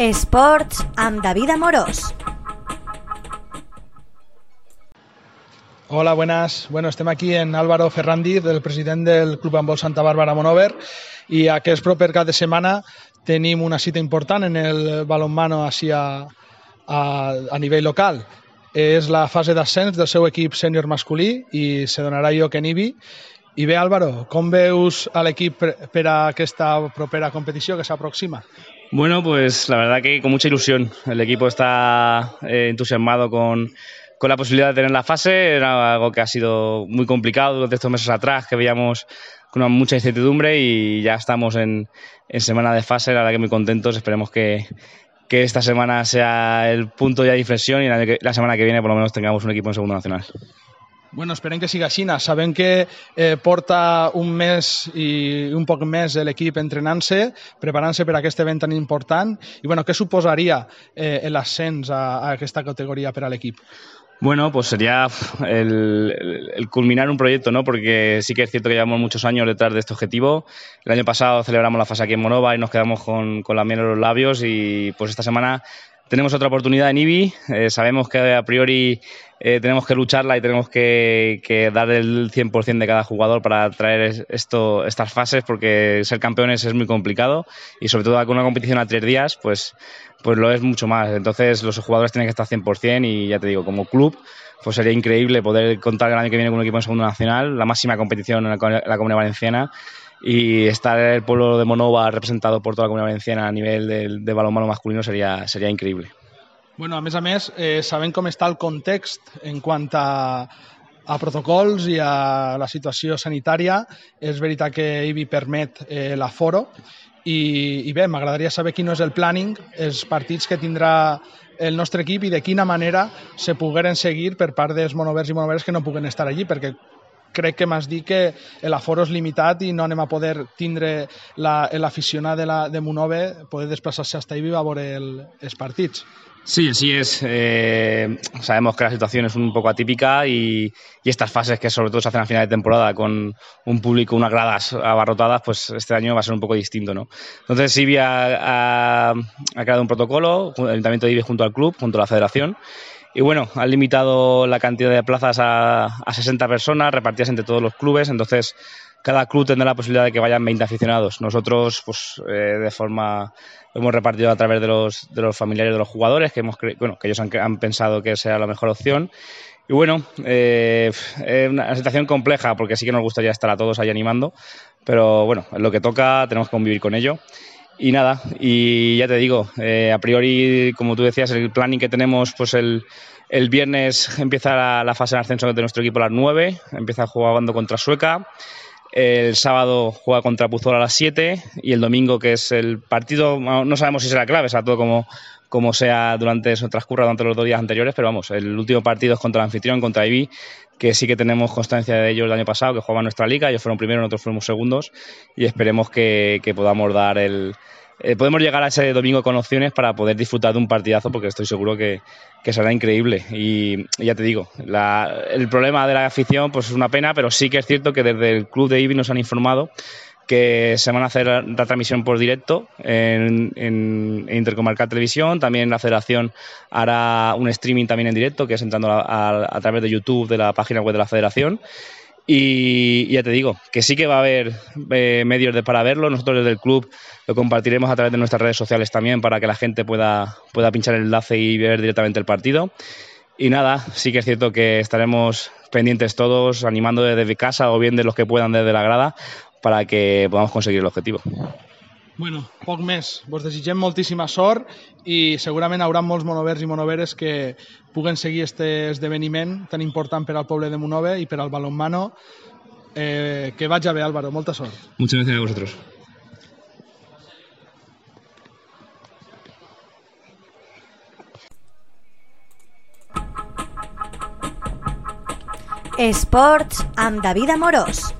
Esports amb David Amorós. Hola, buenas. Bueno, estem aquí en Álvaro Ferrandiz, el president del Club Handbol Santa Bàrbara Monover, i aquest proper cap de setmana tenim una cita important en el balonmano a, a, a nivell local. És la fase d'ascens del seu equip sènior masculí i se donarà lloc en Ibi. I bé, Álvaro, com veus a l'equip per a aquesta propera competició que s'aproxima? Bueno, pues la verdad que con mucha ilusión. El equipo está eh, entusiasmado con, con, la posibilidad de tener la fase. Era algo que ha sido muy complicado durante estos meses atrás, que veíamos con mucha incertidumbre y ya estamos en, en semana de fase. La verdad que muy contentos. Esperemos que, que esta semana sea el punto ya de inflexión y la, la semana que viene por lo menos tengamos un equipo en segundo nacional. Bueno, esperem que siga així. Sabem que eh, porta un mes i un poc més l'equip entrenant-se, preparant-se per aquest event tan important. I bueno, què suposaria eh, l'ascens a, a aquesta categoria per a l'equip? Bueno, pues sería el, el, culminar un proyecto, ¿no? Porque sí que es cierto que llevamos muchos años detrás de este objetivo. El año pasado celebramos la fase aquí en Monova y nos quedamos con, con la miel en los labios y pues esta semana tenemos otra oportunidad en IBI. Eh, sabemos que a priori eh, tenemos que lucharla y tenemos que, que, dar el 100% de cada jugador para traer esto, estas fases, porque ser campeones es muy complicado y sobre todo con una competición a tres días, pues, pues lo es mucho más. Entonces los jugadores tienen que estar 100% y ya te digo, como club, pues sería increíble poder contar el año que viene con un equipo en segundo nacional, la máxima competición en la, la Comunidad Valenciana y estar el pueblo de Monova representado por toda la comunidad valenciana a nivel de, de balonmano masculino sería, sería increíble. Bueno, a més a més, eh, sabem com està el context en quant a, a protocols i a la situació sanitària. És veritat que IBI permet eh, l'aforo i, i bé, m'agradaria saber quin és el planning, els partits que tindrà el nostre equip i de quina manera se pogueren seguir per part dels monovers i monoveres que no puguen estar allí, perquè crec que m'has dit que l'aforo és limitat i no anem a poder tindre l'aficionat la, de, la, de Monove poder desplaçar-se hasta Ibi a veure el, els partits. Sí, es. Eh, sabemos que la situación es un poco atípica y, y, estas fases que sobre todo se hacen a final de temporada con un público, unas gradas abarrotadas, pues este año va a ser un poco distinto, ¿no? Entonces Ibi ha, ha, ha creado un protocolo, el Ayuntamiento de Ibi junto al club, junto a la Federación, y bueno, han limitado la cantidad de plazas a, a 60 personas repartidas entre todos los clubes, entonces cada club tendrá la posibilidad de que vayan 20 aficionados. Nosotros, pues, eh, de forma, lo hemos repartido a través de los, de los familiares de los jugadores, que, hemos bueno, que ellos han, pensado que sea la mejor opción. Y bueno, eh, es una situación compleja porque sí que nos gustaría estar a todos ahí animando, pero bueno, lo que toca, tenemos que convivir con ello. Y nada, y ya te digo, eh, a priori, como tú decías, el planning que tenemos, pues el, el viernes empieza la, fase de ascenso de nuestro equipo a las 9, empieza jugando contra Sueca. El sábado juega contra Puzol a las 7 y el domingo, que es el partido, no sabemos si será clave, será todo como, como sea durante eso transcurra durante los dos días anteriores, pero vamos, el último partido es contra el anfitrión, contra Ibi, que sí que tenemos constancia de ellos el año pasado, que jugaban nuestra liga, ellos fueron primeros, nosotros fuimos segundos, y esperemos que, que podamos dar el, eh, podemos llegar a ese domingo con opciones para poder disfrutar de un partidazo porque estoy seguro que, que será increíble. Y, y, ya te digo, la, el problema de la afición pues es una pena, pero sí que es cierto que desde el club de Ibi nos han informado que se van a hacer la transmisión por directo en, en, en, Intercomarcal Televisión. También la Federación hará un streaming también en directo, que es entrando a, través de YouTube de la página web de la Federación. Y, y, ya te digo, que sí que va a haber eh, medios de, para verlo. Nosotros desde el club lo compartiremos a través de nuestras redes sociales también para que la gente pueda, pueda pinchar el enlace y ver directamente el partido. Y nada, sí que es cierto que estaremos pendientes todos, animando desde casa o bien de los que puedan desde la grada para que podamos conseguir el objetivo. Bueno, poc més. Vos desitgem moltíssima sort i segurament haurà molts monovers i monoveres que puguen seguir este esdeveniment tan important per al poble de Monove i per al balonmano. Eh, que vagi bé, Álvaro. Molta sort. Muchas gracias a vosotros. Esports amb David Amorós.